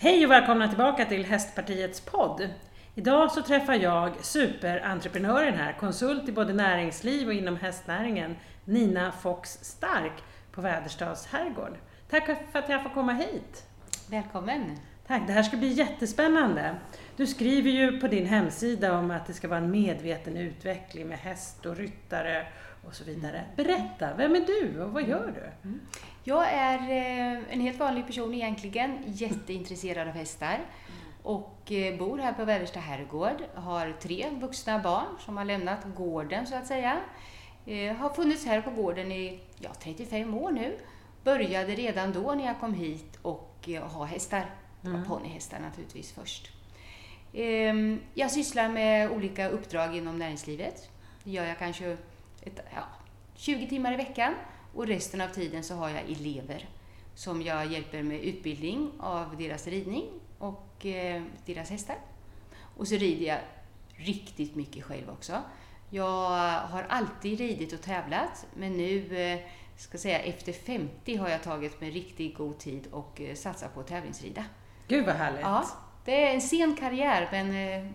Hej och välkomna tillbaka till Hästpartiets podd. Idag så träffar jag superentreprenören här, konsult i både näringsliv och inom hästnäringen, Nina Fox Stark på Väderstads herrgård. Tack för att jag får komma hit. Välkommen! Tack, det här ska bli jättespännande. Du skriver ju på din hemsida om att det ska vara en medveten utveckling med häst och ryttare och så vidare. Berätta, vem är du och vad gör du? Mm. Jag är eh, en helt vanlig person egentligen, jätteintresserad av hästar och eh, bor här på Väderstad herrgård. Har tre vuxna barn som har lämnat gården så att säga. Eh, har funnits här på gården i ja, 35 år nu. Började redan då när jag kom hit och ha hästar. Mm. ponnyhästar naturligtvis först. Ehm, jag sysslar med olika uppdrag inom näringslivet. Det gör jag kanske ett, ja, 20 timmar i veckan och resten av tiden så har jag elever som jag hjälper med utbildning av deras ridning och eh, deras hästar. Och så rider jag riktigt mycket själv också. Jag har alltid ridit och tävlat men nu, eh, ska säga efter 50 har jag tagit mig riktigt god tid och eh, satsat på tävlingsrida. Gud vad härligt! Ja, det är en sen karriär men eh,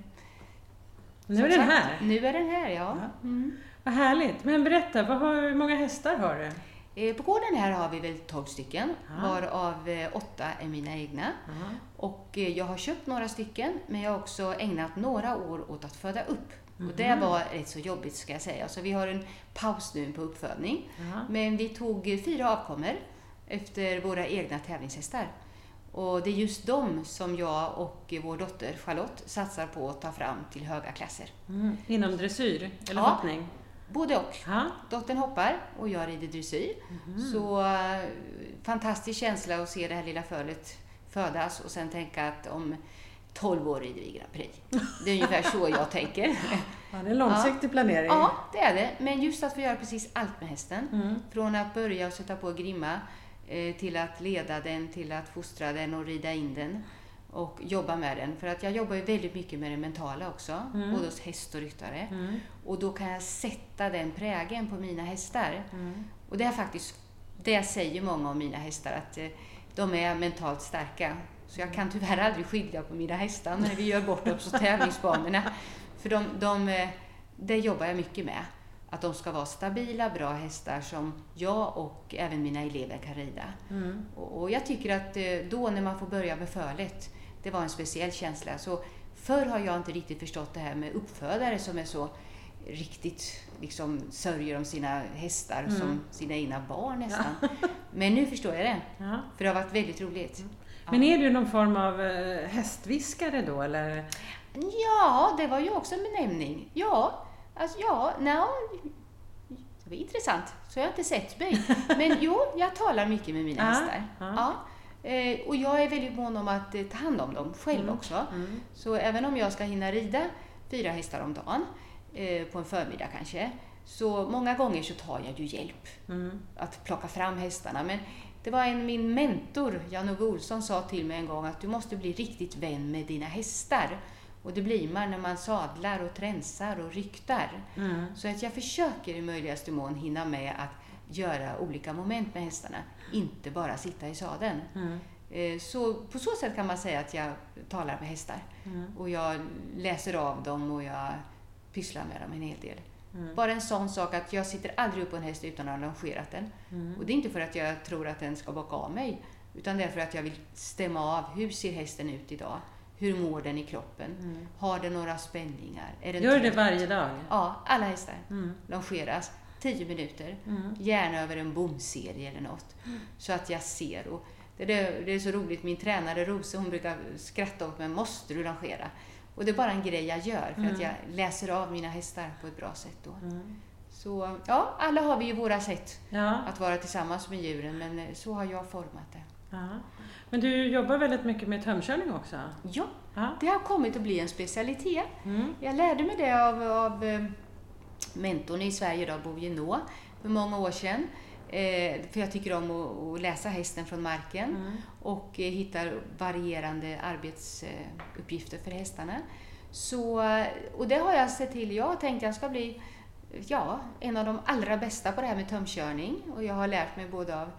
nu är den här. Nu är den här, ja. ja. Mm. Vad härligt! Men berätta, vad har, hur många hästar har du? Eh, på gården här har vi väl 12 stycken, Aha. varav eh, åtta är mina egna. Aha. Och jag har köpt några stycken, men jag har också ägnat några år åt att föda upp. Mm. Och det mhm. var rätt så jobbigt ska jag säga. Så vi har en paus nu på uppfödning. Aha. Men vi tog fyra avkommor efter våra egna tävlingshästar. Och det är just dem som jag och vår dotter Charlotte satsar på att ta fram till höga klasser. Mm. Inom dressyr eller ja, hoppning? Både och. Ha? Dottern hoppar och jag rider dressyr. Mm. Så uh, fantastisk känsla att se det här lilla fölet födas och sen tänka att om 12 år rider vi Grand Prix. Det är ungefär så jag tänker. Ja, det är en långsiktig ja. planering. Ja, det är det. Men just att få göra precis allt med hästen. Mm. Från att börja och sätta på grimma Eh, till att leda den, till att fostra den och rida in den och jobba med den. För att jag jobbar ju väldigt mycket med det mentala också, mm. både hos häst och ryttare. Mm. Och då kan jag sätta den prägen på mina hästar. Mm. Och det är faktiskt, det säger många om mina hästar, att eh, de är mentalt starka. Så jag kan tyvärr aldrig skilja på mina hästar när vi gör bort oss på tävlingsbanorna. För de, de, eh, det jobbar jag mycket med. Att de ska vara stabila, bra hästar som jag och även mina elever kan rida. Mm. Och, och, jag tycker att eh, då när man får börja med fölet, det var en speciell känsla. Så förr har jag inte riktigt förstått det här med uppfödare som är så riktigt liksom sörjer om sina hästar mm. som sina egna barn nästan. Ja. Men nu förstår jag det. Ja. För det har varit väldigt roligt. Mm. Men är du någon form av eh, hästviskare då eller? Ja, det var ju också en benämning. Ja, Alltså ja, no, det var intressant. Så jag har inte sett mig. Men jo, jag talar mycket med mina hästar. Ja. Eh, och jag är väldigt mån om att eh, ta hand om dem själv mm. också. Mm. Så även om jag ska hinna rida fyra hästar om dagen, eh, på en förmiddag kanske, så många gånger så tar jag ju hjälp mm. att plocka fram hästarna. Men det var en, min mentor, Jan-Ove Olsson, sa till mig en gång att du måste bli riktigt vän med dina hästar. Och det blir man när man sadlar och tränsar och ryktar. Mm. Så att jag försöker i möjligaste mån hinna med att göra olika moment med hästarna. Inte bara sitta i sadeln. Mm. Eh, så på så sätt kan man säga att jag talar med hästar. Mm. Och jag läser av dem och jag pysslar med dem en hel del. Mm. Bara en sån sak att jag sitter aldrig upp på en häst utan att ha longerat den. Mm. Och det är inte för att jag tror att den ska baka av mig. Utan det är för att jag vill stämma av, hur ser hästen ut idag? Hur mår den i kroppen? Mm. Har den några spänningar? Den Gör trött? det varje dag? Ja, alla hästar mm. longeras. 10 minuter. Mm. Gärna över en bomserie eller något. Mm. Så att jag ser. Och det, det, det, är så roligt, min tränare Rose hon brukar skratta åt mig. Måste du longera? Och det är bara en grej jag gör för mm. att jag läser av mina hästar på ett bra sätt då. Mm. Så ja, alla har vi ju våra sätt ja. att vara tillsammans med djuren men eh, så har jag format det. Ja. Men du jobbar väldigt mycket med tömkörning också? Ja, ja. det har kommit att bli en specialitet. Mm. Jag lärde mig det av, av eh, mentorn i Sverige, då, Bo Genå, för många år sedan. Eh, för jag tycker om att, att, läsa hästen från marken mm. och eh, hittar varierande arbetsuppgifter för hästarna. Så, och det har jag sett till. Jag har tänkt att jag ska bli ja, en av de allra bästa på det här med tömkörning. Och jag har lärt mig både av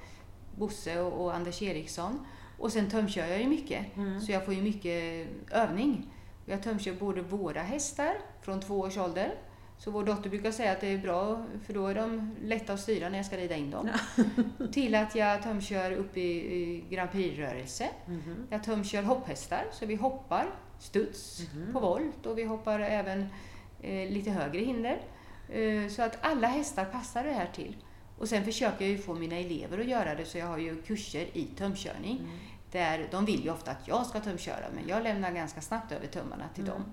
Bosse och, och Anders Eriksson. Och sen tömkör jag ju mycket, mm. så jag får ju mycket övning. Jag tömkör både våra hästar från två års ålder så vår dotter brukar säga att det är bra för då är de lätta att styra när jag ska rida in dem. Till att jag tömkör upp i, i Grand Prix-rörelse. Mm -hmm. Jag tömkör hopphästar, så vi hoppar studs mm -hmm. på volt och vi hoppar även eh, lite högre hinder. Eh, så att alla hästar passar det här till. Och sen försöker jag ju få mina elever att göra det så jag har ju kurser i tömkörning. Mm. Där de vill ju ofta att jag ska tömköra men jag lämnar ganska snabbt över tömmarna till mm. dem.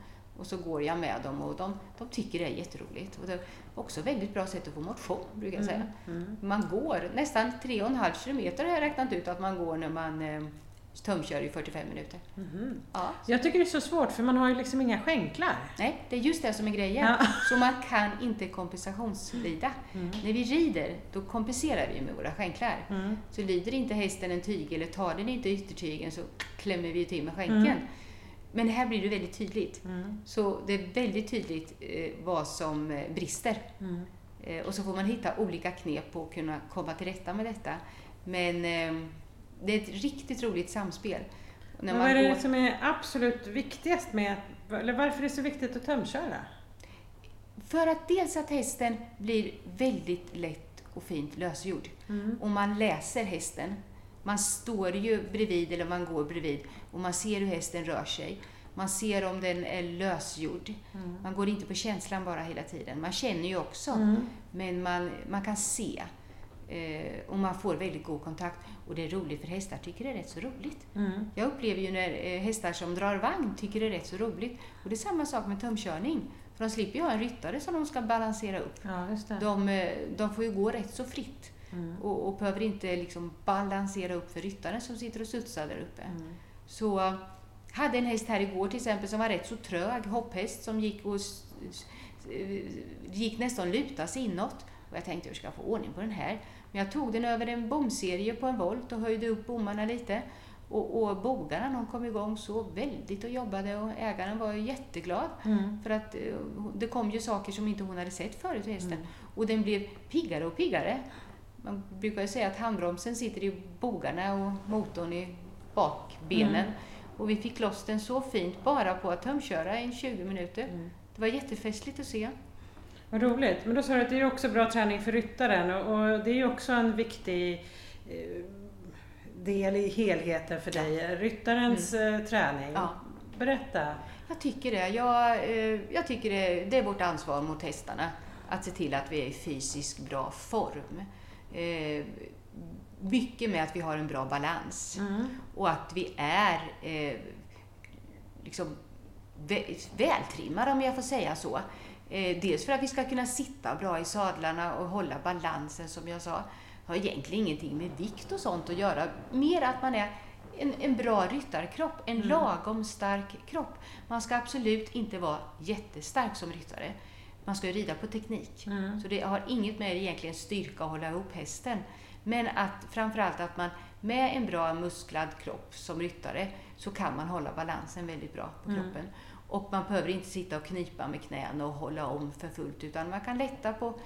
Och så går jag med dem och de, de tycker det är jätteroligt. Och det är också ett väldigt bra sätt att få motion, brukar jag säga. Mm, mm. Man går nästan 3,5 kilometer har jag räknat ut att man går när man eh, tömkör i 45 minuter. Mm. Ja. Jag tycker det är så svårt för man har ju liksom inga skänklar. Nej, det är just det som är grejen. Ja. Så man kan inte kompensationsrida. Mm. När vi rider, då kompenserar vi med våra skänklar. Mm. Så lider inte hästen en tyg eller tar den inte yttertygen så klämmer vi till med skänken. Men här blir det väldigt tydligt. Mm. Så det är väldigt tydligt eh, vad som eh, brister. Mm. Eh, och så får man hitta olika knep på att kunna komma till rätta med detta. Men eh, det är ett riktigt roligt samspel. När vad är det går... som är absolut viktigast med, eller varför är det så viktigt att tömköra? För att dels att hästen blir väldigt lätt och fint lösgjord. Mm. Och man läser hästen man står ju bredvid eller man går bredvid och man ser hur hästen rör sig. Man ser om den är lösgjord. Mm. Man går inte på känslan bara hela tiden. Man känner ju också, mm. men man, man kan se. Eh, och man får väldigt god kontakt. Och det är roligt för hästar tycker det är rätt så roligt. Mm. Jag upplever ju när eh, hästar som drar vagn tycker det är rätt så roligt. Och det är samma sak med tömkörning. För de slipper ju ha en ryttare som de ska balansera upp. Ja, de, eh, de får ju gå rätt så fritt. Mm. Och, och, behöver inte liksom balansera upp för ryttaren som sitter och studsar där uppe. Mm. Så hade en häst här igår till exempel som var rätt så trög, hopphäst som gick och gick nästan lutas inåt. Och jag tänkte hur ska jag få ordning på den här? Men jag tog den över en bomserie på en volt och höjde upp bommarna lite. Och, och bogarna de kom igång så väldigt och jobbade och ägaren var jätteglad. Mm. För att eh, det kom ju saker som inte hon hade sett förut hästen. Mm. Och den blev piggare och piggare man brukar ju säga att handbromsen sitter i bogarna och motorn i bakbenen. Mm. Och vi fick loss den så fint bara på att tömköra i 20 minuter. Mm. Det var jättefestligt att se. Vad roligt. Men då sa du att det är också bra träning för ryttaren och, och det är ju också en viktig eh, del i helheten för dig, ja. ryttarens mm. eh, träning. Ja. Berätta. Jag tycker det. Jag, eh, jag tycker det, det är vårt ansvar mot hästarna att se till att vi är i fysiskt bra form eh, mycket med att vi har en bra balans mm. och att vi är eh, liksom vältrimmade, om jag får säga så. Eh, dels för att vi ska kunna sitta bra i sadlarna och hålla balansen, som jag sa. har egentligen ingenting med vikt och sånt att göra. Mer att man är en, en bra ryttarkropp, en mm. lagom stark kropp. Man ska absolut inte vara jättestark som ryttare man ska ju rida på teknik. Mm. Så det har inget med egentligen styrka att hålla ihop hästen. Men att framförallt att man med en bra musklad kropp som ryttare så kan man hålla balansen väldigt bra på mm. kroppen. Och man behöver inte sitta och knipa med knäna och hålla om för fullt utan man kan lätta på,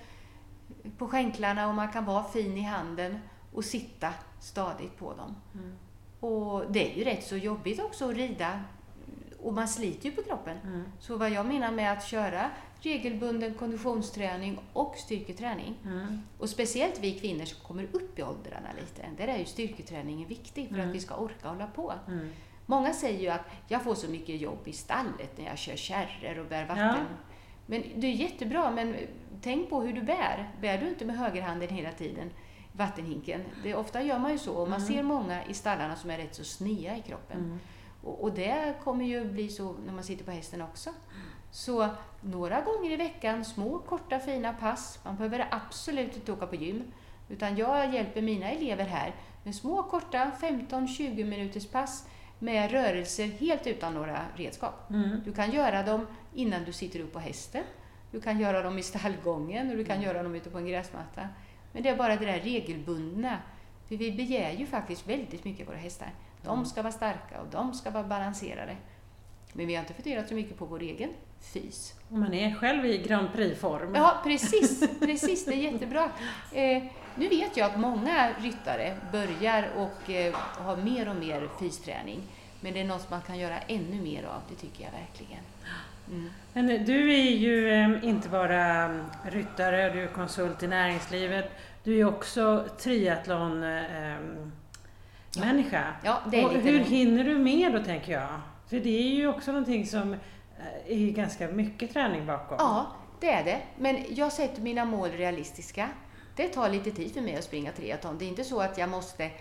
på skänklarna och man kan vara fin i handen och sitta stadigt på dem. Mm. Och det är ju rätt så jobbigt också att rida och man sliter ju på kroppen. Mm. Så vad jag menar med att köra regelbunden konditionsträning och styrketräning. Mm. Och speciellt vi kvinnor som kommer upp i åldrarna lite, där är ju styrketräningen viktig för mm. att vi ska orka hålla på. Mm. Många säger ju att jag får så mycket jobb i stallet när jag kör kärror och bär vatten. Ja. Men det är jättebra, men tänk på hur du bär. Bär du inte med högerhanden hela tiden, vattenhinken? Det, ofta gör man ju så, och man mm. ser många i stallarna som är rätt så snea i kroppen. Och, och, det kommer ju bli så när man sitter på hästen också. Så några gånger i veckan, små korta fina pass. Man behöver absolut inte åka på gym. Utan jag hjälper mina elever här med små korta 15-20 minuters pass med rörelser helt utan några redskap. Mm. Du kan göra dem innan du sitter upp på hästen. Du kan göra dem i stallgången och du kan mm. göra dem ute på en gräsmatta. Men det är bara det där regelbundna. För vi begär ju faktiskt väldigt mycket av våra hästar. De mm. ska vara starka och de ska vara balanserade. Men vi har inte funderat så mycket på vår egen fys. Man är själv i Grand Prix-form. Ja, precis. precis det är jättebra. Eh, nu vet jag att många ryttare börjar och eh, har mer och mer fysträning. Men det är något man kan göra ännu mer av, det tycker jag verkligen. Mm. Men du är ju eh, inte bara mm, ryttare, du är konsult i näringslivet. Du är också triathlon eh, människa. Ja, det är och hur hinner du med då, tänker jag? För det är ju också någonting som eh, är ganska mycket träning bakom. Ja, det är det. Men jag sätter mina mål realistiska. Det tar lite tid för mig att springa triathlon. Det är inte så att jag måste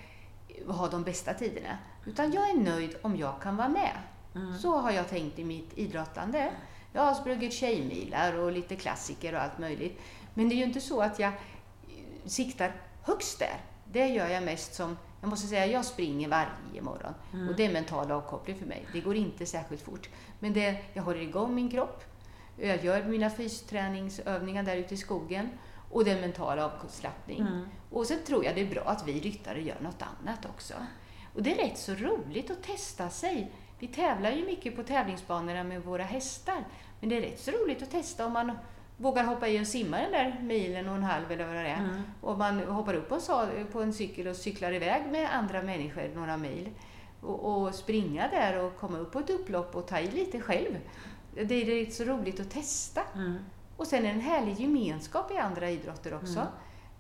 ha de bästa tiderna. Utan jag är nöjd om jag kan vara med. Mm. Så har jag tänkt i mitt idrottande. Jag har sprungit tjejmilar och lite klassiker och allt möjligt. Men det är ju inte så att jag siktar högst där. Det gör jag mest som, jag måste säga, jag springer varje morgon. Mm. Och det är mental avkoppling för mig. Det går inte särskilt fort. Men det, jag håller igång min kropp. Jag gör mina fysträningsövningar där ute i skogen. Och det är mental avslappning. Mm. Och sen tror jag det är bra att vi ryttare gör något annat också. Och det är rätt så roligt att testa sig. Vi tävlar ju mycket på tävlingsbanorna med våra hästar. Men det är rätt så roligt att testa om man vågar hoppa i och simma den där milen och en halv eller vad det är. Mm. Och man hoppar upp på en, cykel och cyklar iväg med andra människor några mil. Och, och, springa där och komma upp på ett upplopp och ta i lite själv. Det är så roligt att testa. Mm. Och sen en härlig gemenskap i andra idrotter också.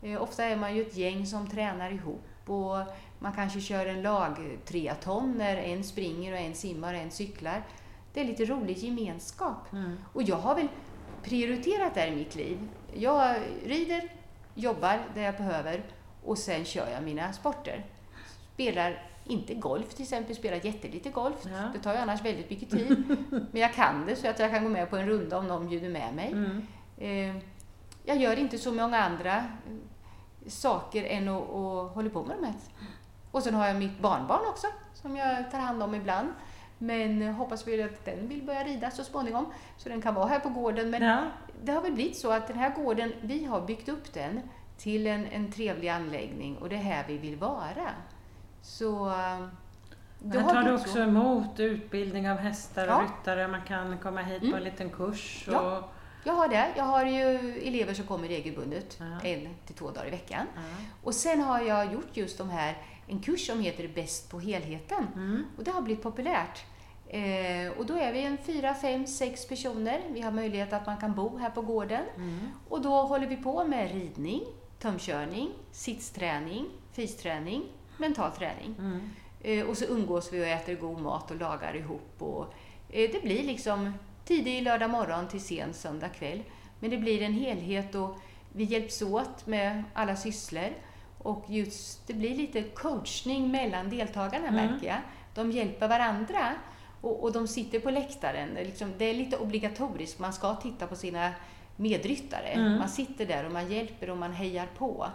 Mm. Eh, ofta är man ju ett gäng som tränar ihop och man kanske kör en lag-triaton där en springer och en simmar och en cyklar. Det är lite rolig gemenskap. Mm. Och jag har väl prioriterat det i mitt liv. Jag rider, jobbar där jag behöver och sen kör jag mina sporter. Spelar inte golf till exempel, spelar jättelite golf. Ja. Det tar ju annars väldigt mycket tid. Men jag kan det så att jag kan gå med på en runda om någon bjuder med mig. Mm. Eh, jag gör inte så många andra saker än att, att hålla på med de här. Och sen har jag mitt barnbarn också som jag tar hand om ibland. Men hoppas vi att den vill börja rida så småningom, så den kan vara här på gården. Men ja. det har väl blivit så att den här gården, vi har byggt upp den till en, en trevlig anläggning och det är här vi vill vara. Så då Här tar du också så. emot utbildning av hästar och ja. ryttare, man kan komma hit mm. på en liten kurs. Och... Ja, jag har det. Jag har ju elever som kommer regelbundet, ja. en till två dagar i veckan. Ja. Och sen har jag gjort just de här, en kurs som heter Bäst på helheten. Mm. Och det har blivit populärt. Eh, och då är vi en fyra, fem, sex personer. Vi har möjlighet att man kan bo här på gården. Mm. Och då håller vi på med ridning, tömkörning, sittsträning, fysträning, mental träning. Mm. Eh, och så umgås vi och äter god mat och lagar ihop. Och, eh, det blir liksom tidig lördag morgon till sen söndag kväll. Men det blir en helhet och vi hjälps åt med alla sysslor. Och just, det blir lite coachning mellan deltagarna mm. märker jag. De hjälper varandra och, och de sitter på läktaren. Liksom, det är lite obligatoriskt, man ska titta på sina medryttare. Mm. Man sitter där och man hjälper och man hejar på.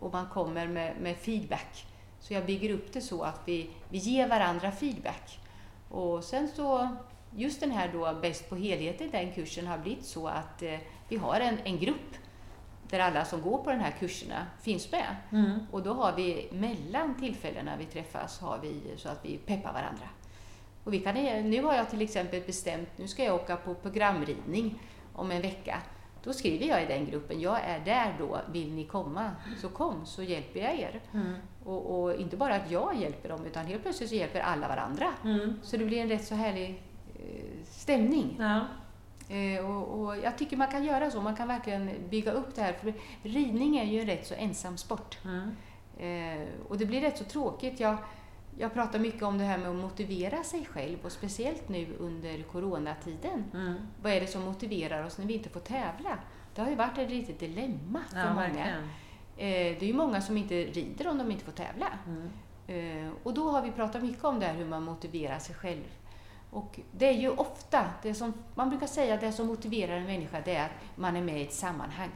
Och man kommer med, med feedback. Så jag bygger upp det så att vi, vi ger varandra feedback. Och sen så, just den här då Bäst på helheten, den kursen har blivit så att eh, vi har en, en grupp där alla som går på de här kurserna finns med. Mm. Och då har vi mellan tillfällena vi träffas har vi så att vi peppar varandra. Och vi kan, nu har jag till exempel bestämt, nu ska jag åka på programridning om en vecka. Då skriver jag i den gruppen, jag är där då, vill ni komma så kom så hjälper jag er. Mm. Och, och, inte bara att jag hjälper dem utan helt plötsligt så hjälper alla varandra. Mm. Så det blir en rätt så härlig eh, stämning. Ja. Eh, och, och, jag tycker man kan göra så, man kan verkligen bygga upp det här. För ridning är ju en rätt så ensam sport. Mm. Eh, och det blir rätt så tråkigt. Jag, jag pratar mycket om det här med att motivera sig själv och speciellt nu under coronatiden. Mm. Vad är det som motiverar oss när vi inte får tävla? Det har ju varit ett litet dilemma för ja, många. Eh, det är ju många som inte rider om de inte får tävla. Mm. Eh, och då har vi pratat mycket om det här hur man motiverar sig själv. Och det är ju ofta, det som, man brukar säga att det som motiverar en människa det är att man är med i ett sammanhang.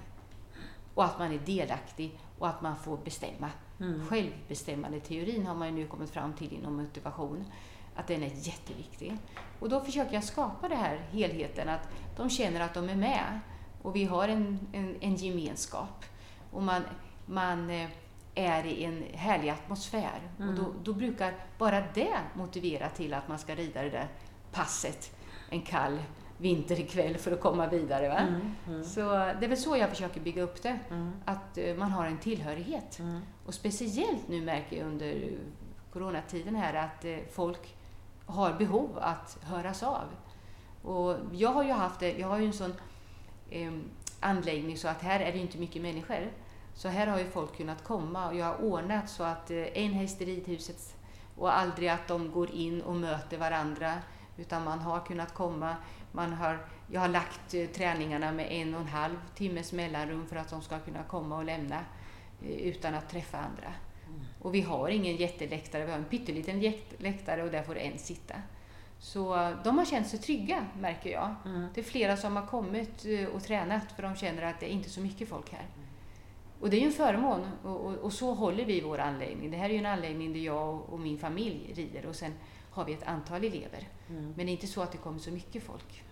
Och att man är delaktig och att man får bestämma. Mm. Självbestämmandeteorin har man ju nu kommit fram till inom motivation, att den är jätteviktig. Och då försöker jag skapa den här helheten, att de känner att de är med och vi har en, en, en gemenskap. Och man, man eh, är i en härlig atmosfär. Mm. Och då, då, brukar bara det motivera till att man ska rida det där passet en kall vinterkväll för att komma vidare. Va? Mm, mm. Så det är väl så jag försöker bygga upp det. Mm. Att uh, man har en tillhörighet. Mm. Och speciellt nu märker jag under coronatiden här att uh, folk har behov att höras av. Och jag har ju haft det, jag har ju en sån um, anläggning så att här är det inte mycket människor. Så här har ju folk kunnat komma och jag har ordnat så att uh, en häst i ridhuset och aldrig att de går in och möter varandra utan man har kunnat komma man har, jag har lagt eh, träningarna med en och en halv timmes mellanrum för att de ska kunna komma och lämna eh, utan att träffa andra. Mm. Och vi har ingen jätteläktare, vi har en pytteliten läktare och där får en sitta. Så eh, de har känt sig trygga, märker jag. Mm. Det är flera som har kommit och tränat för de känner att det är inte så mycket folk här. Mm. Och det är ju en förmån och, och, och, så håller vi vår anläggning. Det här är ju en anläggning där jag och min familj rider och sen har vi ett antal elever. Mm. Men det är inte så att det kommer så mycket folk.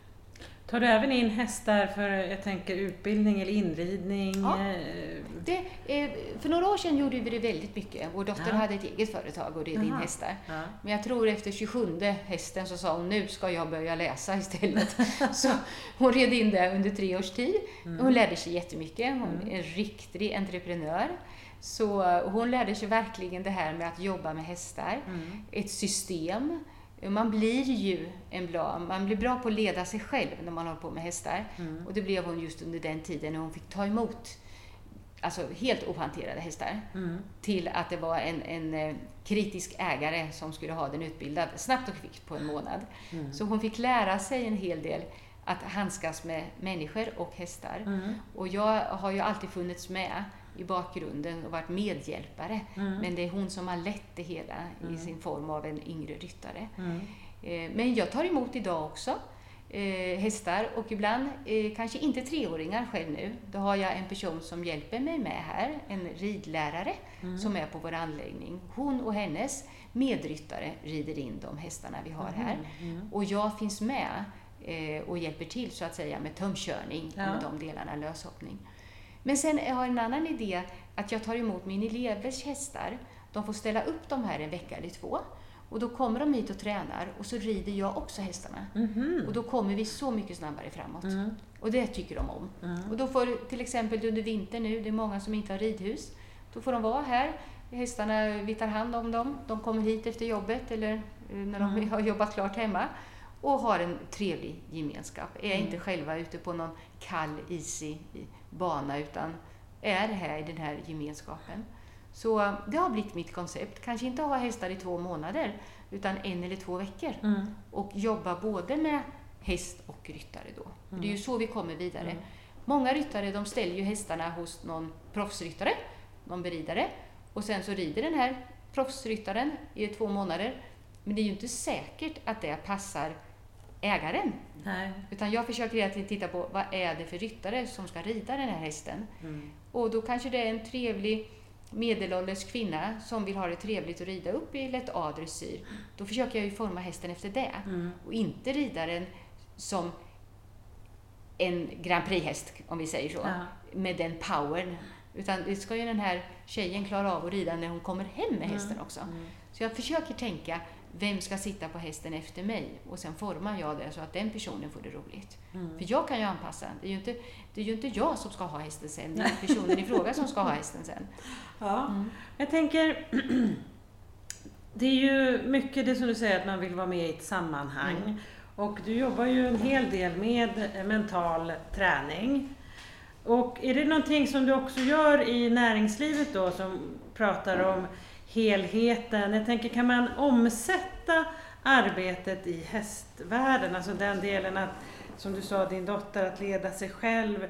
Tar du även in hästar för jag tänker utbildning eller inridning? Ja, det, för några år sedan gjorde vi det väldigt mycket. Vår dotter ja. hade ett eget företag och red in hästar. Ja. Men jag tror efter 27 hästen så sa hon nu ska jag börja läsa istället. så hon red in det under tre års tid. Mm. Hon lärde sig jättemycket. Hon mm. är en riktig entreprenör. Så hon lärde sig verkligen det här med att jobba med hästar. Mm. Ett system man blir ju en bra, man blir bra på att leda sig själv när man håller på med hästar. Mm. Och det blev hon just under den tiden när hon fick ta emot alltså helt ohanterade hästar. Mm. Till att det var en, en eh, kritisk ägare som skulle ha den utbildad snabbt och kvickt på en månad. Mm. Så hon fick lära sig en hel del att handskas med människor och hästar. Mm. Och jag har ju alltid funnits med i bakgrunden och varit medhjälpare. Mm. Men det är hon som har lett det hela mm. i sin form av en yngre ryttare. Mm. Eh, men jag tar emot idag också eh, hästar och ibland eh, kanske inte treåringar själv nu. Då har jag en person som hjälper mig med här, en ridlärare mm. som är på vår anläggning. Hon och hennes medryttare rider in de hästarna vi har här. Mm. Mm. Och jag finns med och hjälper till så att säga med tömkörning ja. med de delarna, löshoppning. Men sen har jag en annan idé, att jag tar emot min elevers hästar. De får ställa upp de här en vecka eller två. Och då kommer de hit och tränar och så rider jag också hästarna. Mm -hmm. Och då kommer vi så mycket snabbare framåt. Mm. Och det tycker de om. Mm. Och då får till exempel under vintern nu, det är många som inte har ridhus, då får de vara här. Hästarna, vi tar hand om dem. De kommer hit efter jobbet eller eh, när de mm. har jobbat klart hemma och har en trevlig gemenskap. Är mm. inte själva ute på någon kall, isig bana utan är här i den här gemenskapen. Så det har blivit mitt koncept. Kanske inte ha hästar i två månader utan en eller två veckor. Mm. Och jobba både med häst och ryttare då. Mm. Det är ju så vi kommer vidare. Mm. Många ryttare de ställer ju hästarna hos någon proffsryttare, någon beridare. Och sen så rider den här proffsryttaren i två månader. Men det är ju inte säkert att det passar ägaren. Nej. Utan jag försöker hela tiden titta på vad är det för ryttare som ska rida den här hästen. Mm. Och då kanske det är en trevlig medelålders kvinna som vill ha det trevligt att rida upp i lätt A-dressyr. Då försöker jag ju forma hästen efter det. Mm. Och inte rida den som en Grand Prix-häst, om vi säger så. Ja. Med den powern. Utan det ska ju den här tjejen klara av att rida när hon kommer hem med mm. hästen också. Mm. Så jag försöker tänka vem ska sitta på hästen efter mig? Och sen formar jag det så att den personen får det roligt. Mm. För jag kan ju anpassa. Det är ju, inte, det är ju inte jag som ska ha hästen sen, det är personen i fråga som ska ha hästen sen. Ja, mm. jag tänker det är ju mycket det som du säger att man vill vara med i ett sammanhang. Mm. Och du jobbar ju en hel del med mental träning. Och är det någonting som du också gör i näringslivet då som pratar om helheten. Jag tänker, kan man omsätta arbetet i hästvärlden, alltså den delen att, som du sa, din dotter, att leda sig själv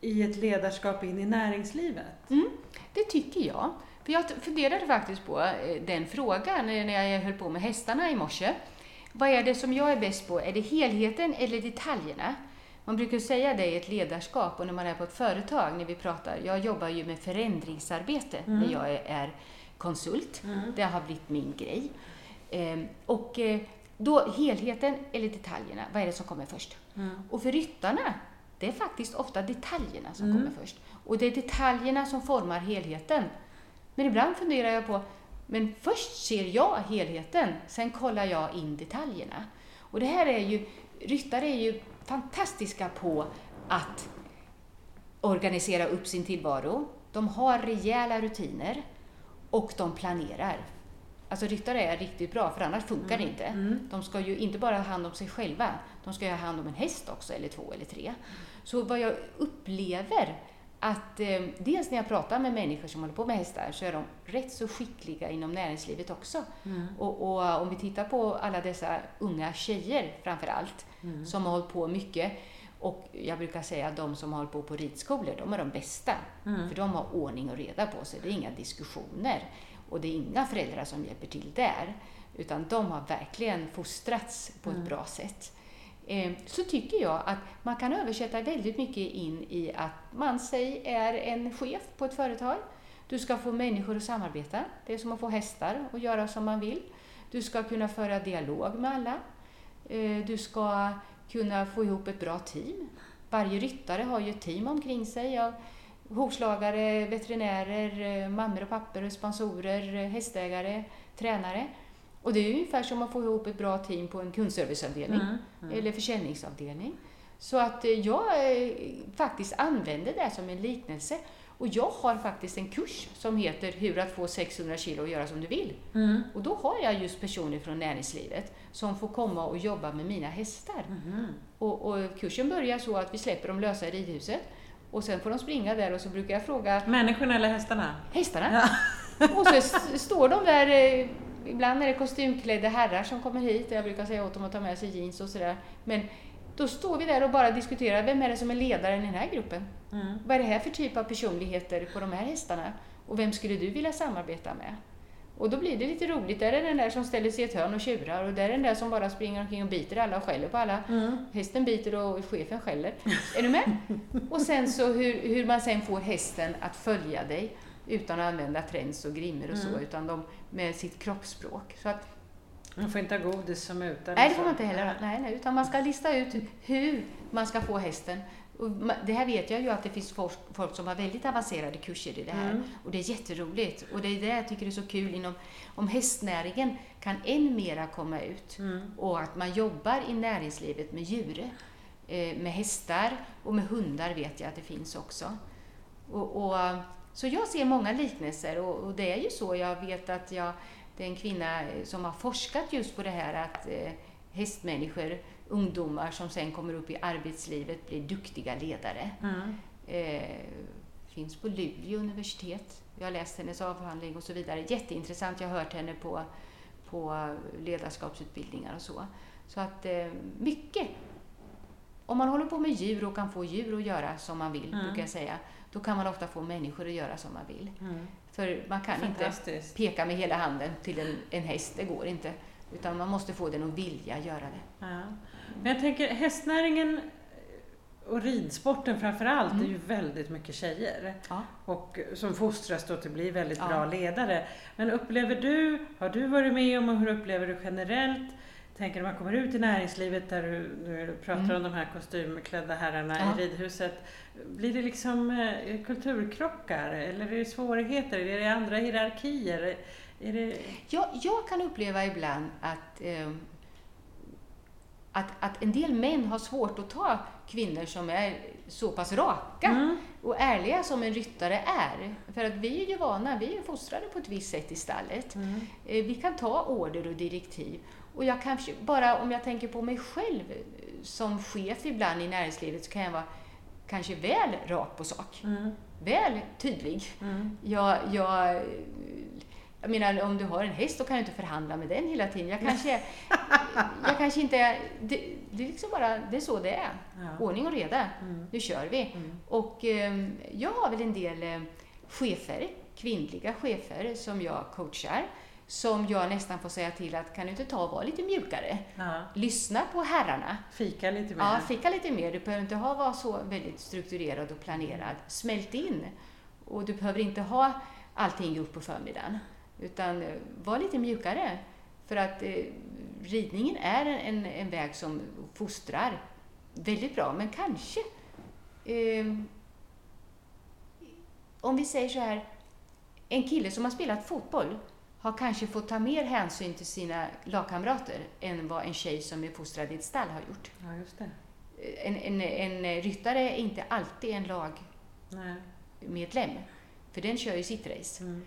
i ett ledarskap in i näringslivet? Mm, det tycker jag. För jag funderade faktiskt på eh, den frågan när jag höll på med hästarna i morse. Vad är det som jag är bäst på? Är det helheten eller detaljerna? Man brukar säga det i ett ledarskap och när man är på ett företag, när vi pratar. Jag jobbar ju med förändringsarbete mm. när jag är konsult. Mm. Det har blivit min grej. Eh, och eh, då helheten eller detaljerna, vad är det som kommer först? Mm. Och för ryttarna, det är faktiskt ofta detaljerna som mm. kommer först. Och det är detaljerna som formar helheten. Men ibland funderar jag på, men först ser jag helheten, sen kollar jag in detaljerna. Och det här är ju, ryttare är ju fantastiska på att organisera upp sin tillvaro. De har rejäla rutiner och de planerar. Alltså ryttare är riktigt bra, för annars funkar det inte. Mm. De ska ju inte bara ha hand om sig själva, de ska ju ha hand om en häst också, eller två eller tre. Så vad jag upplever att eh, dels när jag pratar med människor som håller på med hästar så är de rätt så skickliga inom näringslivet också. Mm. Och, och om vi tittar på alla dessa unga tjejer framför allt Mm. som har hållit på mycket och jag brukar säga att de som har hållit på på ridskolor, de är de bästa. Mm. För de har ordning och reda på sig. Det är inga diskussioner. Och det är inga föräldrar som hjälper till där. Utan de har verkligen fostrats på ett Mm. bra sätt. Eh, Så tycker jag att man kan översätta väldigt mycket in i att man säg är en chef på ett företag. Du ska få människor att samarbeta. Det är som att få hästar att göra som man vill. Du ska kunna föra dialog med alla. Eh, Du ska kunna få ihop ett bra team. Varje ryttare har ju ett team omkring sig av hovslagare, veterinärer, eh, mammor och pappor, sponsorer, eh, hästägare, tränare. Och det är ungefär som att få ihop ett bra team på en kundserviceavdelning Mm. Mm. eller försäljningsavdelning. Så att eh, jag faktiskt använder det som en liknelse. Och jag har faktiskt en kurs som heter Hur att få 600 kilo och göra som du vill. Mm. Och då har jag just personer från näringslivet som får komma och jobba med mina hästar. Mhm. Och, och kursen börjar så att vi släpper dem lösa i ridhuset. Och sen får de springa där och så brukar jag fråga Människorna eller hästarna? hästarna. Och så står de där, eh, ibland är det kostymklädda herrar som kommer hit. Jag brukar säga åt dem att ta med sig jeans och sådär. Men då står vi där och bara diskuterar, vem är det som är ledaren i den här gruppen? Mm. Vad är det här för typ av personligheter på de här hästarna? Och vem skulle du vilja samarbeta med? Och då blir det lite roligt. Där är den där som ställer sig i ett hörn och tjurar och där är den där som bara springer omkring och biter alla och skäller på alla. Mm. Hästen biter och chefen skäller. Är du med? Och sen så hur, hur man sen får hästen att följa dig utan att använda träns och grimmer och så, Mm. utan de, med sitt kroppsspråk. Så att, Man får inte ha godis som utan. nej, det får man inte heller. Nej, nej, utan man ska lista ut hur man ska få hästen. Och det här vet jag ju att det finns folk, folk som har väldigt avancerade kurser i det här. Mm. Och det är jätteroligt. Och det är det jag tycker är så kul inom, om hästnäringen kan än mera komma ut. Mm. Och att man jobbar i näringslivet med djur. Eh, med hästar och med hundar vet jag att det finns också. Och, och, så jag ser många liknelser och, och det är ju så. Jag vet att jag, det är en kvinna eh, som har forskat just på det här att eh, hästmänniskor, ungdomar som sen kommer upp i arbetslivet blir duktiga ledare. Mm. Eh, finns på Luleå universitet. Jag har läst hennes avhandling och så vidare. Jätteintressant. Jag har hört henne på, på ledarskapsutbildningar och så. Så att eh, mycket. Om man håller på med djur och kan få djur att göra som man vill, Mm. brukar jag säga, då kan man ofta få människor att göra som man vill. Mm. För man kan inte peka med hela handen till en, en häst, det går inte. Utan man måste få den att vilja göra det. Ja. Men jag tänker hästnäringen och ridsporten framför allt Mm. är ju väldigt mycket tjejer. Ja. Och som fostras då till att bli väldigt Ja. bra ledare. Men upplever du, har du varit med om och hur upplever du generellt? Tänker när man kommer ut i näringslivet där du, du pratar Mm. om de här kostymklädda herrarna Ja. i ridhuset. Blir det liksom eh, kulturkrockar eller är det svårigheter? Är det andra hierarkier? Är det... Jag, jag kan uppleva ibland att, eh, att, att en del män har svårt att ta kvinnor som är så pass raka Mm. och ärliga som en ryttare är. För att vi är ju vana, vi är fostrade på ett visst sätt i stallet. Mm. Eh, Vi kan ta order och direktiv. Och jag kanske, bara om jag tänker på mig själv eh, som chef ibland i näringslivet så kan jag vara kanske väl rak på sak. Mm. Väl tydlig. Mm. Jag, jag, jag menar, om du har en häst då kan du inte förhandla med den hela tiden. Jag kanske, jag kanske inte... Det, det är liksom bara, det är så det är. Ja. Ordning och reda. Mm. Nu kör vi. Mm. Och eh, jag har väl en del eh, chefer, kvinnliga chefer, som jag coachar. Som jag nästan får säga till att kan du inte ta och vara lite mjukare? Ja. Lyssna på herrarna. Fika lite mer. Ja, fika lite mer. Du behöver inte ha, vara så väldigt strukturerad och planerad. Smält in. Och du behöver inte ha allting gjort på förmiddagen. Utan eh, var lite mjukare. För att eh, ridningen är en, en, en väg som fostrar väldigt bra. Men kanske, eh, om vi säger så här, en kille som har spelat fotboll har kanske fått ta mer hänsyn till sina lagkamrater än vad en tjej som är fostrad i ett stall har gjort. Ja, just det. En, en, en ryttare är inte alltid en lagmedlem, för den kör ju sitt race. Mm.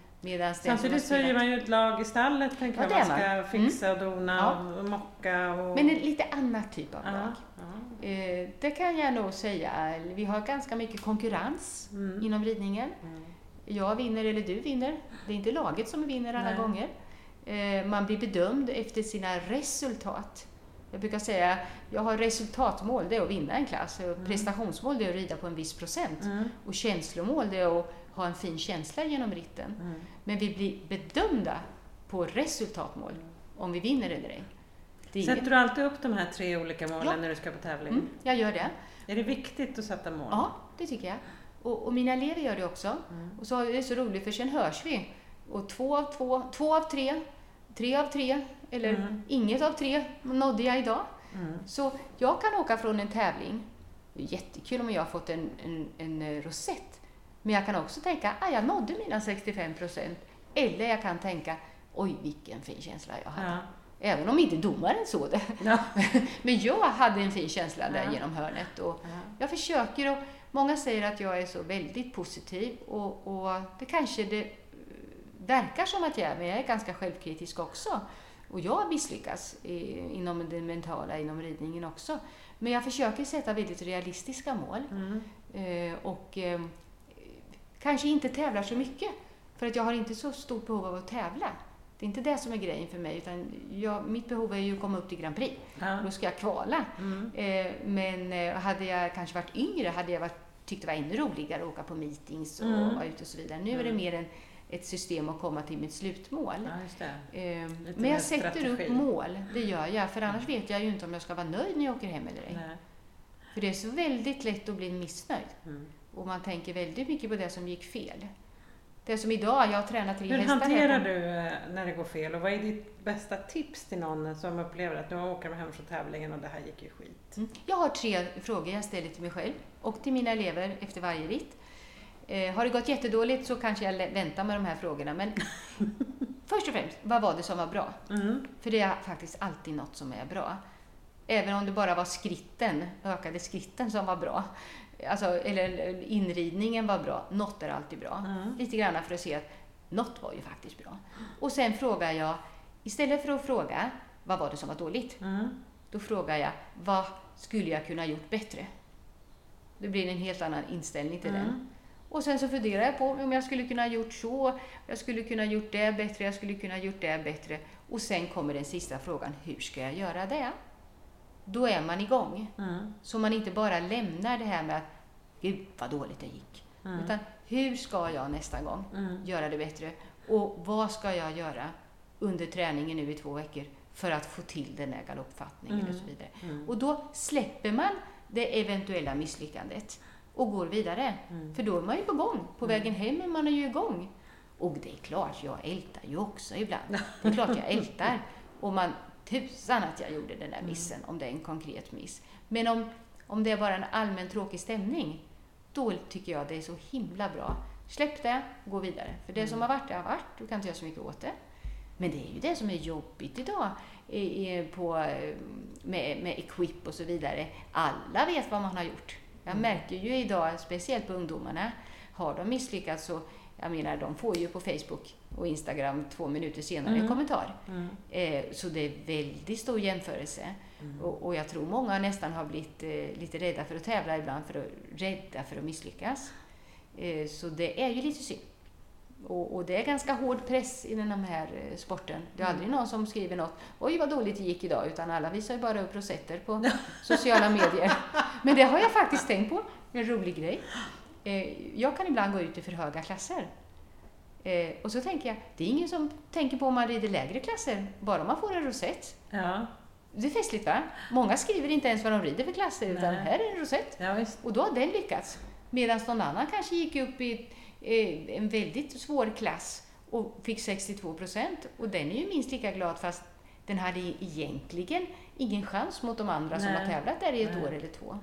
Samtidigt så är man ju ett lag i stallet, tänker ja, man. Man ska mm. fixa och dona ja. och mocka. Och... Men en lite annan typ av ja. lag. Ja. Eh, det kan jag nog säga. Vi har ganska mycket konkurrens mm. inom ridningen. Mm. Jag vinner eller du vinner. Det är inte laget som vinner alla Nej. gånger. Eh, man blir bedömd efter sina resultat. Jag brukar säga, jag har resultatmål, det är att vinna en klass. Mm. Prestationsmål, det är att rida på en viss procent. Mm. Och känslomål, det är att ha en fin känsla genom ritten. Men vi blir bedömda på resultatmål, om vi vinner eller ej. Sätter du alltid upp de här tre olika målen ja. när du ska på tävling? Mm, jag gör det. Är det viktigt att sätta mål? Ja, det tycker jag. Och, och mina elever gör det också. Mm. Och så är det så roligt, för sen hörs vi. Och två av två, två av tre, tre av tre, eller mm. inget av tre nådde jag idag. Mm. Så jag kan åka från en tävling. Det är jättekul om jag har fått en, en, en rosett. Men jag kan också tänka, att ah, jag nådde mina 65 procent. Eller jag kan tänka, oj vilken fin känsla jag hade. Ja. Även om inte domaren såg det. Ja. Men jag hade en fin känsla där ja. genom hörnet. Och Jag försöker och Många säger att jag är så väldigt positiv och, och det kanske det verkar som att jag är, men jag är ganska självkritisk också. Och jag misslyckas i, inom det mentala, inom ridningen också. Men jag försöker sätta väldigt realistiska mål. Mm. Eh, och eh, kanske inte tävlar så mycket. För att jag har inte så stort behov av att tävla. Det är inte det som är grejen för mig, utan jag, mitt behov är ju att komma upp till Grand Prix. Ja. Då ska jag kvala. Mm. Eh, men eh, hade jag kanske varit yngre hade jag varit, tyckt det var ännu roligare att åka på meetings och mm. vara ute och så vidare. Nu mm. är det mm. mer en, ett system att komma till mitt slutmål. Ja, eh, men jag sätter strategi. upp mål, det gör jag. För annars vet jag ju inte om jag ska vara nöjd när jag åker hem eller ej. Nej. För det är så väldigt lätt att bli missnöjd. Mm. Och man tänker väldigt mycket på det som gick fel. Det som idag, jag har tränat tre Hur hästar. Hur hanterar du eh, när det går fel och vad är ditt bästa tips till någon som upplever att nu åker man hem från tävlingen och det här gick ju skit? Mm. Jag har tre frågor jag ställer till mig själv och till mina elever efter varje ritt. Eh, har det gått jättedåligt så kanske jag väntar med de här frågorna men först och främst, vad var det som var bra? Mm. För det är faktiskt alltid något som är bra. Även om det bara var skritten, ökade skritten som var bra, alltså, eller inridningen var bra, något är alltid bra. Mm. Lite grann för att se att något var ju faktiskt bra. Och sen frågar jag, istället för att fråga vad var det som var dåligt, mm. då frågar jag vad skulle jag kunna gjort bättre? Det blir en helt annan inställning till mm. den. Och sen så funderar jag på om jag skulle kunna gjort så, jag skulle kunna gjort det bättre, jag skulle kunna gjort det bättre. Och sen kommer den sista frågan, hur ska jag göra det? Då är man igång. Mm. Så man inte bara lämnar det här med att Gud vad dåligt det gick. Mm. Utan hur ska jag nästa gång mm. göra det bättre? Och vad ska jag göra under träningen nu i två veckor för att få till den där galoppfattningen och så mm. vidare. Mm. Och då släpper man det eventuella misslyckandet och går vidare. Mm. För då är man ju på gång. På vägen hem är man ju igång. Och det är klart, jag ältar ju också ibland. Det är klart jag ältar. Och man, tusan att jag gjorde den där missen, om det är en konkret miss. Men om, om det är bara en allmän tråkig stämning, då tycker jag det är så himla bra. Släpp det, gå vidare. För det som har varit, det har varit. Du kan inte göra så mycket åt det. Men det är ju det som är jobbigt idag på, med, med Equip och så vidare. Alla vet vad man har gjort. Jag mm. märker ju idag, speciellt på ungdomarna, har de misslyckats så jag menar, de får ju på Facebook och Instagram två minuter senare mm. en kommentar. Mm. Eh, så det är väldigt stor jämförelse. Mm. Och, och, jag tror många nästan har blivit eh, lite rädda för att tävla ibland, för att, rädda för att misslyckas. Eh, så det är ju lite synd. Och, och, det är ganska hård press i den här eh, sporten. Det är aldrig mm. någon som skriver något, oj vad dåligt det gick idag, utan alla visar ju bara upp rosetter på sociala medier. Men det har jag faktiskt tänkt på, en rolig grej. Eh, jag kan ibland gå ut i för höga klasser. Eh, och så tänker jag, det är ingen som tänker på om man rider lägre klasser, bara man får en rosett. Ja. Det är festligt va? Många skriver inte ens vad de rider för klasser, utan Nej. här är en rosett. Ja, och då har den lyckats. Medan någon annan kanske gick upp i eh, en väldigt svår klass och fick 62 procent. Och den är ju minst lika glad fast den hade egentligen ingen chans mot de andra Nej. som har tävlat där i ett Nej. år eller två.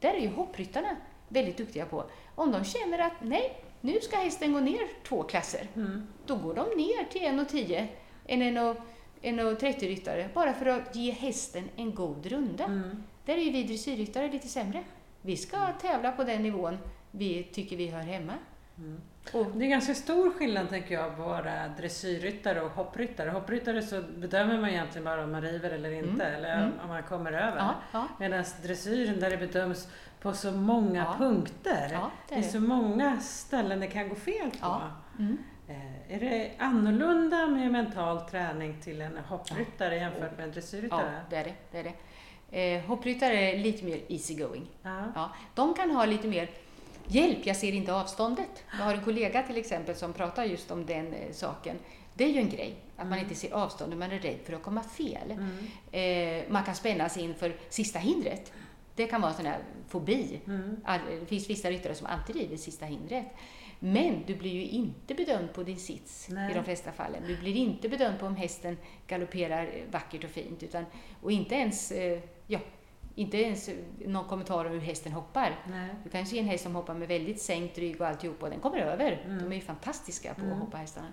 Där är ju hoppryttarna väldigt duktiga på. Om de känner att nej, nu ska hästen gå ner två klasser. Mm. Då går de ner till 1,10 än 1,30 ryttare bara för att ge hästen en god runda. Mm. Där är ju vi dressyrryttare lite sämre. Vi ska tävla på den nivån vi tycker vi hör hemma. Mm. Och, Det är ganska stor skillnad tänker jag på våra dressyrryttare och hoppryttare. Hoppryttare så bedömer man egentligen bara om man river eller inte, Mm, eller mm. om man kommer över. ja, ja, Medan dressyren där det bedöms på så många Ja. punkter. ja, det det är är så det. många ställen det kan gå fel på. Ja. Mm. Eh, Är det annorlunda med mental träning till en hoppryttare jämfört med en Ja, dressyrryttare? det är det. det, är det. Eh, hoppryttare är lite mer easy going. Ja. Ja, de kan ha lite mer hjälp, jag ser inte avståndet. Jag har en kollega till exempel som pratar just om den eh, saken. Det är ju en grej, att man Mm. inte ser avståndet, man är rädd för att komma fel. Mm. Eh, man kan spänna sig inför sista hindret. Det kan vara en sån här fobi. Mm. All- Det finns vissa ryttare som alltid river sista hindret. Men du blir ju inte bedömd på din sits Nej. i de flesta fallen. Du blir inte bedömd på om hästen galopperar eh, vackert och fint. Utan, och inte ens, eh, ja, inte ens någon kommentar om hur hästen hoppar. Nej. Du kan ju se en häst som hoppar med väldigt sänkt rygg och alltihop och den kommer över. Mm. De är ju fantastiska på Mm. att hoppa hästarna.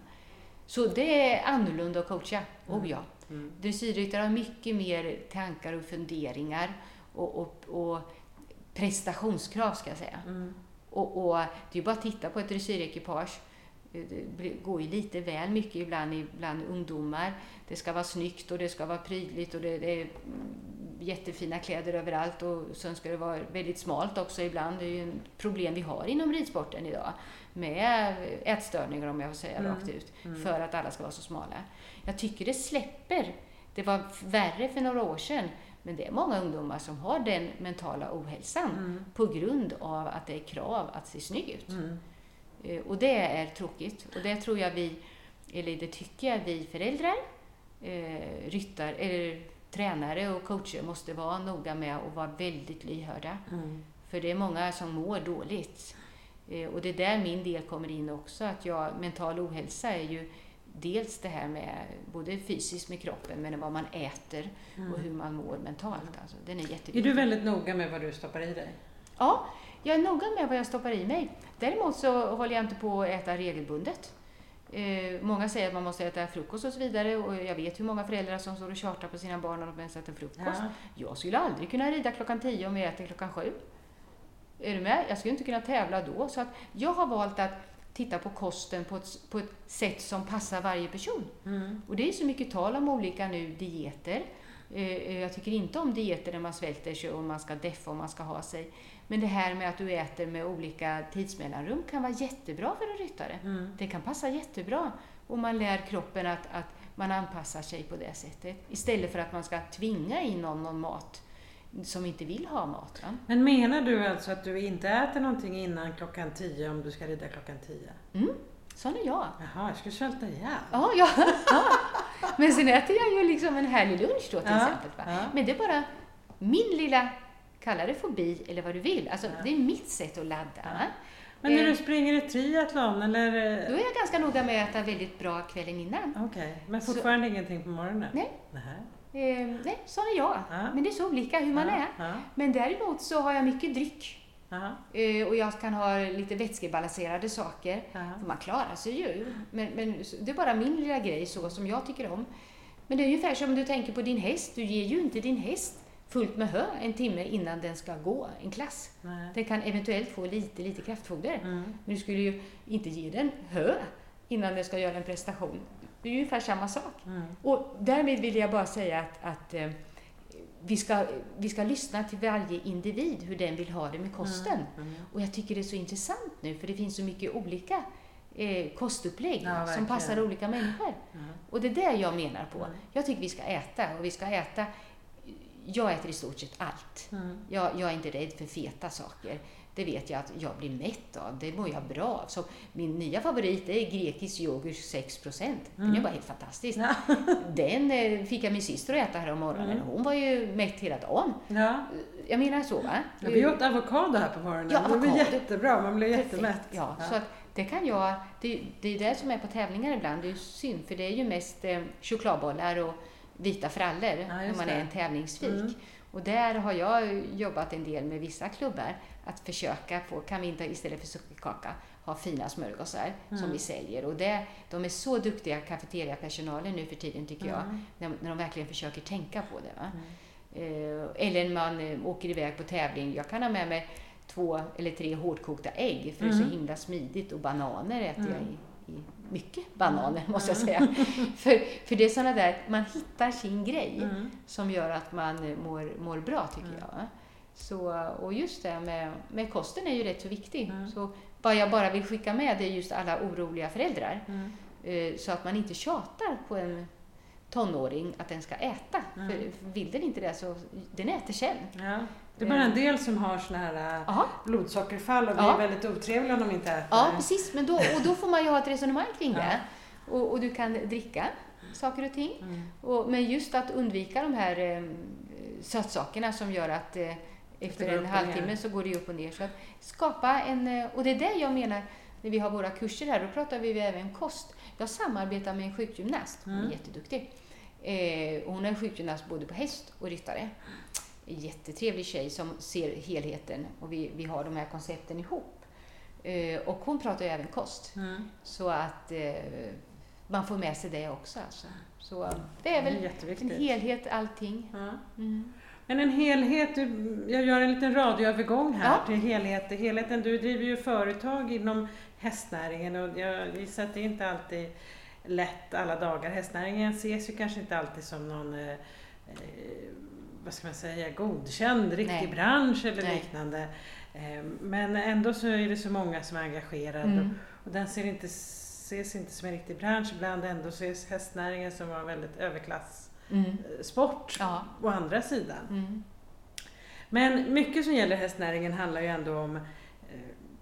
Så det är annorlunda att coacha. Mm. Oh ja. Mm. Dressyrryttare har mycket mer tankar och funderingar och, och, och prestationskrav ska jag säga. Mm. Och, och det är ju bara att titta på ett dressyrekipage. Det blir- går ju lite väl mycket ibland bland ungdomar. Det ska vara snyggt och det ska vara prydligt och det, det är mm, jättefina kläder överallt och sen ska det vara väldigt smalt också ibland. Det är ju ett problem vi har inom ridsporten idag med ätstörningar om jag får säga Mm. rakt ut. Mm. För att alla ska vara så smala. Jag tycker det släpper. Det var värre för några år sedan. Men det är många ungdomar som har den mentala ohälsan Mm. på grund av att det är krav att se snygg ut. Mm. Eh, Och det är tråkigt. Och det tror jag vi, eller det tycker jag vi föräldrar, eh, ryttar, eller tränare och coacher måste vara noga med och vara väldigt lyhörda. Mm. För det är många som mår dåligt. Eh, Och det är där min del kommer in också, att jag, mental ohälsa är ju dels det här med både fysiskt med kroppen, men vad man äter och Mm. hur man mår mentalt. Alltså, den är Är du väldigt noga med vad du stoppar i dig? Ja, jag är noga med vad jag stoppar i mig. Däremot så håller jag inte på att äta regelbundet. Eh, många säger att man måste äta frukost och så vidare och jag vet hur många föräldrar som står och tjatar på sina barn om de ens äter frukost. Ja. Jag skulle aldrig kunna rida klockan tio om jag äter klockan sju. Är du med? Jag skulle inte kunna tävla då. Så att jag har valt att titta på kosten på ett, på ett sätt som passar varje person. Mm. Och det är så mycket tal om olika nu dieter. Eh, Jag tycker inte om dieter där man svälter sig och man ska deffa och man ska ha sig. Men det här med att du äter med olika tidsmellanrum kan vara jättebra för en ryttare. Mm. Det kan passa jättebra och man lär kroppen att, att man anpassar sig på det sättet. Istället för att man ska tvinga in någon, någon mat som inte vill ha mat. Va? Men menar du alltså att du inte äter någonting innan klockan 10 om du ska rida klockan 10? Mm, sån är jag. Jaha, jag skulle svälta ihjäl. Ja, ja, ja. Men sen äter jag ju liksom en härlig lunch då till Ja, exempel. Ja. Men det är bara min lilla, kalla det fobi eller vad du vill. Alltså. Det är mitt sätt att ladda. Men när du springer ett triathlon eller? Då är jag ganska noga med att äta väldigt bra kvällen innan. Okej, men Så- fortfarande ingenting på morgonen? Nej. Eh, nej, sån är jag. Ja. Men det är så olika hur man ja. är. Ja. Men däremot så har jag mycket dryck. Eh, och jag kan ha lite vätskebalanserade saker. För man klarar sig ju. Men, men det är bara min lilla grej så som jag tycker om. Men det är ungefär som om du tänker på din häst. Du ger ju inte din häst fullt med hö en timme innan den ska gå en klass. Nej. Den kan eventuellt få lite, lite kraftfoder. Mm. Men du skulle ju inte ge den hö innan den ska göra en prestation. Det är ju ungefär samma sak. Mm. Och därmed vill jag bara säga att, att eh, vi, ska, vi ska lyssna till varje individ, hur den vill ha det med kosten. Mm. Och jag tycker det är så intressant nu, för det finns så mycket olika eh, kostupplägg Ja, som passar olika människor. Ja. Och det är det jag menar på. Mm. Jag tycker vi ska äta, och vi ska äta... Jag äter i stort sett allt. Mm. Jag, jag är inte rädd för feta saker. Det vet jag att jag blir mätt av. Det mår jag bra av. Så min nya favorit är grekisk yoghurt 6 Den Mm. är bara helt fantastisk. Ja. Den eh, fick jag min syster att äta här om morgonen. Mm. Hon var ju mätt hela dagen. Ja. Jag menar så va? Ja, vi åt avokado här på morgonen. Ja, det blev jättebra, man blev Perfekt. jättemätt. Ja, Så att det kan jag... Det, det är det som är på tävlingar ibland. Det är synd, för det är ju mest eh, chokladbollar och vita frallor Ja, när man det. är en tävlingsfik. Mm. Och där har jag jobbat en del med vissa klubbar att försöka få, kan vi inte istället för sockerkaka ha fina smörgåsar mm. som vi säljer. Och det, de är så duktiga, kafeteriapersonalen nu för tiden tycker jag, mm. när, när de verkligen försöker tänka på det. Va? Mm. Eh, eller man eh, åker iväg på tävling. Jag kan ha med mig två eller tre hårdkokta ägg för det är så mm. himla smidigt och bananer äter jag i, i mycket bananer mm. måste jag säga. för, för det är sådana där, man hittar sin grej mm. som gör att man eh, mår, mår bra tycker mm. jag. Så, och just det med, med kosten är ju rätt så viktig. Mm. Så vad jag bara vill skicka med det är just alla oroliga föräldrar. Mm. Eh, så att man inte tjatar på en tonåring att den ska äta. Mm. För vill den inte det så den äter själv. Ja. Det är bara en eh. del som har såna här Aha. Eh, blodsockerfall och blir ja. väldigt otrevliga om de inte äter. Ja, precis. Men då, och då får man ju ha ett resonemang kring ja. det. Och, och, du kan dricka saker och ting. Mm. Och, men just att undvika de här eh, sötsakerna som gör att eh, efter en halvtimme så går det upp och ner. Så att skapa en, eh, och det är det jag menar när vi har våra kurser här, då pratar vi även kost. Jag samarbetar med en sjukgymnast, hon är mm. jätteduktig. Eh, hon är sjukgymnast både på häst och ryttare. Jättetrevlig tjej som ser helheten och vi, vi har de här koncepten ihop. Eh, och hon pratar ju även kost. Mm. Så att eh, man får med sig det också. Alltså. Så det är väl det är en helhet allting. Mm. Men en helhet, jag gör en liten radioövergång här ja. till helhet. helheten. Du driver ju företag inom hästnäringen och jag gissar att det inte alltid lätt alla dagar. Hästnäringen ses ju kanske inte alltid som någon eh, eh vad ska man säga, godkänd riktig Nej. bransch eller Nej. liknande. Eh, men ändå så är det så många som är engagerade mm. och, och den ser inte, ses inte som en riktig bransch. Ibland ändå ses hästnäringen som var väldigt överklass mm. Sport ja. å andra sidan. Mm. Men mycket som gäller hästnäringen handlar ju ändå om eh,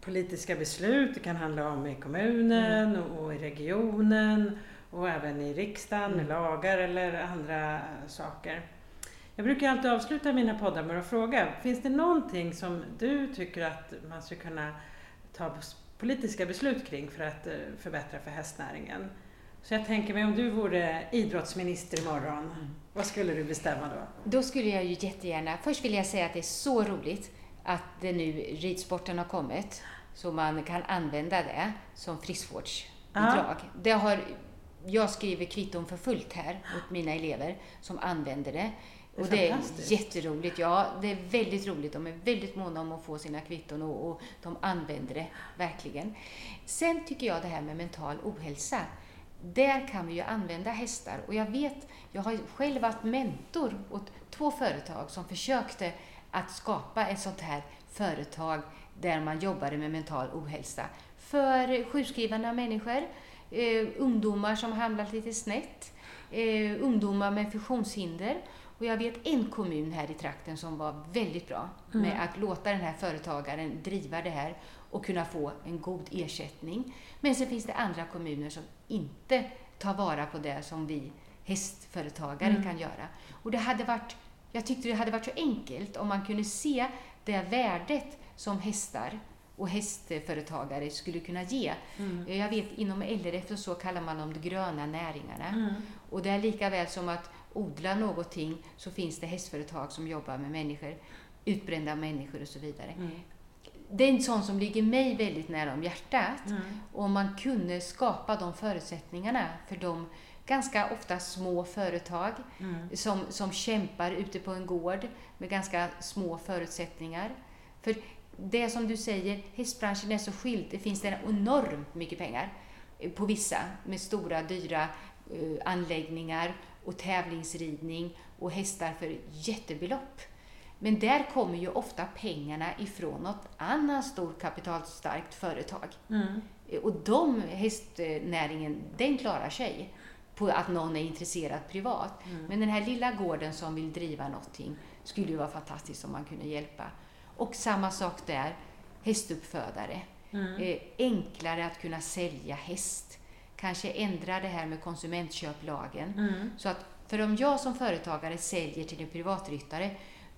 politiska beslut. Det kan handla om i kommunen mm. och i regionen och även i riksdagen med mm. lagar eller andra saker. Jag brukar alltid avsluta mina poddar med att fråga, finns det någonting som du tycker att man skulle kunna ta politiska beslut kring för att eh, förbättra för hästnäringen? Så jag tänker mig om du vore idrottsminister imorgon, mm. vad skulle du bestämma då? Då skulle jag ju jättegärna, först vill jag säga att det är så roligt att det nu ridsporten har kommit, så man kan använda det som friskvårdsbidrag. Det har, jag skriver kvitton för fullt här åt mina elever som använder det. Det och det är jätteroligt. Ja, det är väldigt roligt. De är väldigt måna om att få sina kvitton och, och de använder det verkligen. Sen tycker jag det här med mental ohälsa där kan vi ju använda hästar. Och jag vet, jag har själv varit mentor åt två företag som försökte att skapa ett sånt här företag där man jobbade med mental ohälsa. För sjukskrivna människor, eh, ungdomar som hamnat lite snett, eh, ungdomar med funktionshinder. Och jag vet en kommun här i trakten som var väldigt bra mm. med att låta den här företagaren driva det här och kunna få en god ersättning. Men sen finns det andra kommuner som inte tar vara på det som vi hästföretagare mm. kan göra. Och det hade varit, jag tyckte det hade varit så enkelt om man kunde se det värdet som hästar och hästföretagare skulle kunna ge. Mm. Jag vet inom LRF och så kallar man de gröna näringarna. Mm. Och det är lika väl som att odla någonting så finns det hästföretag som jobbar med människor, utbrända människor och så vidare. Mm det är en sån som ligger mig väldigt nära om hjärtat. Mm. Om man kunde skapa de förutsättningarna för de ganska ofta små företag mm. som, som kämpar ute på en gård med ganska små förutsättningar. För det som du säger, hästbranschen är så skild. Det finns enormt mycket pengar på vissa med stora dyra uh, anläggningar och tävlingsridning och hästar för jättebelopp. Men där kommer ju ofta pengarna ifrån något annat stort kapitalstarkt företag. Mm. Och de, hästnäringen, den klarar sig på att någon är intresserad privat. Mm. Men den här lilla gården som vill driva någonting skulle ju vara fantastiskt om man kunde hjälpa. Och samma sak där, hästuppfödare. Mm. Eh, enklare att kunna sälja häst. Kanske ändra det här med konsumentköplagen. Mm. Så att, för om jag som företagare säljer till en privatryttare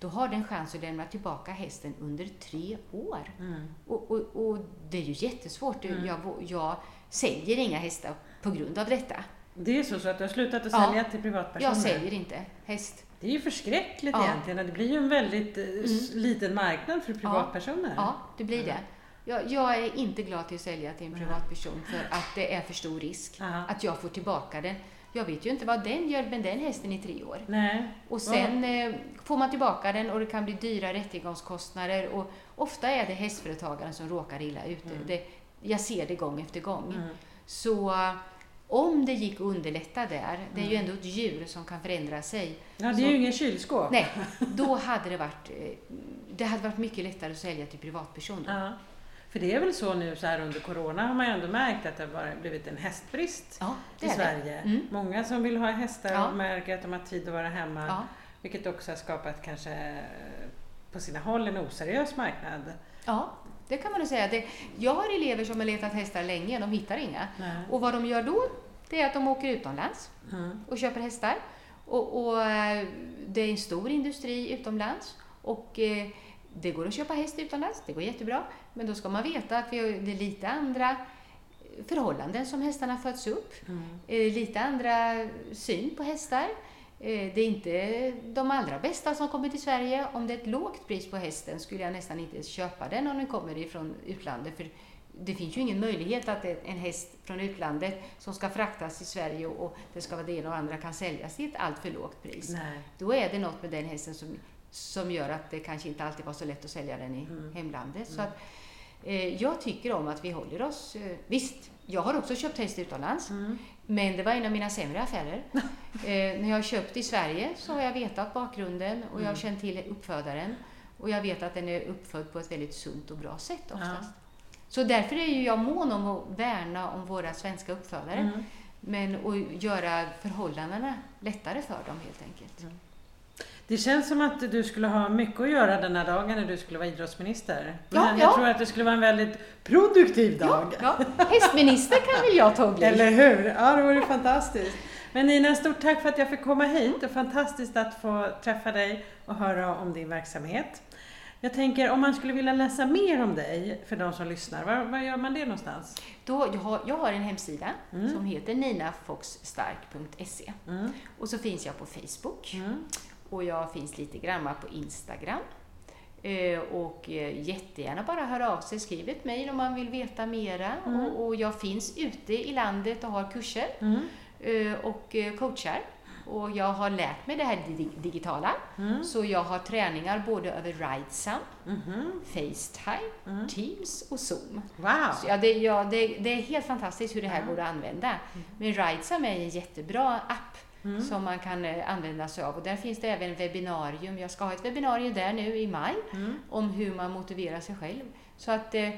då har den chans att lämna tillbaka hästen under tre år. Mm. Och, och, och, det är ju jättesvårt. Mm. Jag, jag säljer inga hästar på grund av detta. Det är så, så att du har slutat att sälja till privatpersoner? Jag säljer inte häst. Det är ju förskräckligt ja. egentligen. Det blir ju en väldigt eh, mm. liten marknad för privatpersoner. Ja, ja det blir det. Jag, jag, är inte glad till att sälja till en privatperson för att det är för stor risk Aha. att jag får tillbaka den. Jag vet ju inte vad den gör med den hästen i tre år. Nej. Och sen eh, får man tillbaka den och det kan bli dyra rättegångskostnader och ofta är det hästföretagaren som råkar illa ute. Mm. Det, jag ser det gång efter gång. Mm. Så om det gick att underlätta där, det är ju mm. ändå ett djur som kan förändra sig. Ja, det är ju ingen kylskåp. Nej, då hade det varit, eh, det hade varit mycket lättare att sälja till privatpersoner. Ja. För det är väl så nu så här under Corona har man ju ändå märkt att det har blivit en hästbrist ja, i Sverige. Mm. Många som vill ha hästar ja. märker att de har tid att vara hemma. Ja. Vilket också har skapat kanske på sina håll en oseriös marknad. Ja, det kan man nog säga. Det, jag har elever som har letat hästar länge, de hittar inga. Nej. Och vad de gör då, det är att de åker utomlands mm. och köper hästar. Och, och, eh, det är en stor industri utomlands. Och eh, det går att köpa häst utomlands, det går jättebra. Men då ska man veta att vi har, det är lite andra förhållanden som hästarna föds upp. Mm. Eh, lite andra syn på hästar. Eh, det är inte de allra bästa som kommer till Sverige. Om det är ett lågt pris på hästen skulle jag nästan inte köpa den om den kommer ifrån utlandet. För det finns ju ingen möjlighet att en häst från utlandet som ska fraktas till Sverige och det ska vara det ena och andra kan säljas till ett alltför lågt pris. Nej. Då är det något med den hästen som, som gör att det kanske inte alltid var så lätt att sälja den i mm. hemlandet. Så mm. att, eh, jag tycker om att vi håller oss... Eh, visst, jag har också köpt häst utomlands. Mm. Men det var en av mina sämre affärer. eh, när jag köpt i Sverige så har jag vetat bakgrunden och jag har mm. känt till uppfödaren. Och jag vet att den är uppfödd på ett väldigt sunt och bra sätt oftast. Ja. Så därför är ju jag mån om att värna om våra svenska uppfödare. Mm. Men att göra förhållandena lättare för dem helt enkelt. Mm. Det känns som att du skulle ha mycket att göra den här dagen när du skulle vara idrottsminister. Men ja, jag ja. tror att det skulle vara en väldigt produktiv dag. Ja, ja. Hästminister kan väl jag ta och bli. Eller hur? Ja, det vore fantastiskt. Men Nina, stort tack för att jag fick komma hit och fantastiskt att få träffa dig och höra om din verksamhet. Jag tänker om man skulle vilja läsa mer om dig för de som lyssnar, var, var gör man det någonstans? Då, jag, har, jag har en hemsida mm. som heter ninafoxstark.se mm. och så finns jag på Facebook mm. Och jag finns lite grann på Instagram. Eh, och eh, jättegärna bara höra av sig, skriv ett mejl om man vill veta mera. Mm. Och, och, jag finns ute i landet och har kurser mm. eh, och coachar. Och jag har lärt mig det här digitala. Mm. Så jag har träningar både över Ridesam, mm -hmm. Facetime, mm. Teams och Zoom. Wow! Så ja, det, ja, det, det, är helt fantastiskt hur det här går att använda. Mm. Men Ridesam är en jättebra app Mm. som man kan eh, använda sig av. Och där finns det även webbinarium. Jag ska ha ett webbinarium där nu i maj mm. om hur man motiverar sig själv. Så att eh,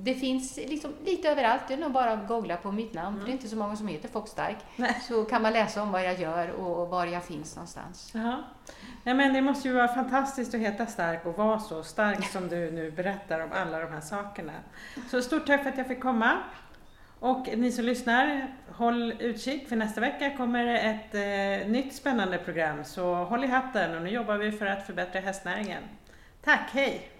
det finns liksom lite överallt. Det är nog bara att googla på mitt namn, mm. för det är inte så många som heter Fox Stark. Så kan man läsa om vad jag gör och var jag finns någonstans. Jaha. Nej, men det måste ju vara fantastiskt att heta stark och vara så stark som du nu berättar om alla de här sakerna. Så stort tack för att jag fick komma. Och ni som lyssnar, håll utkik för nästa vecka kommer ett eh, nytt spännande program. Så håll i hatten och nu jobbar vi för att förbättra hästnäringen. Tack, hej!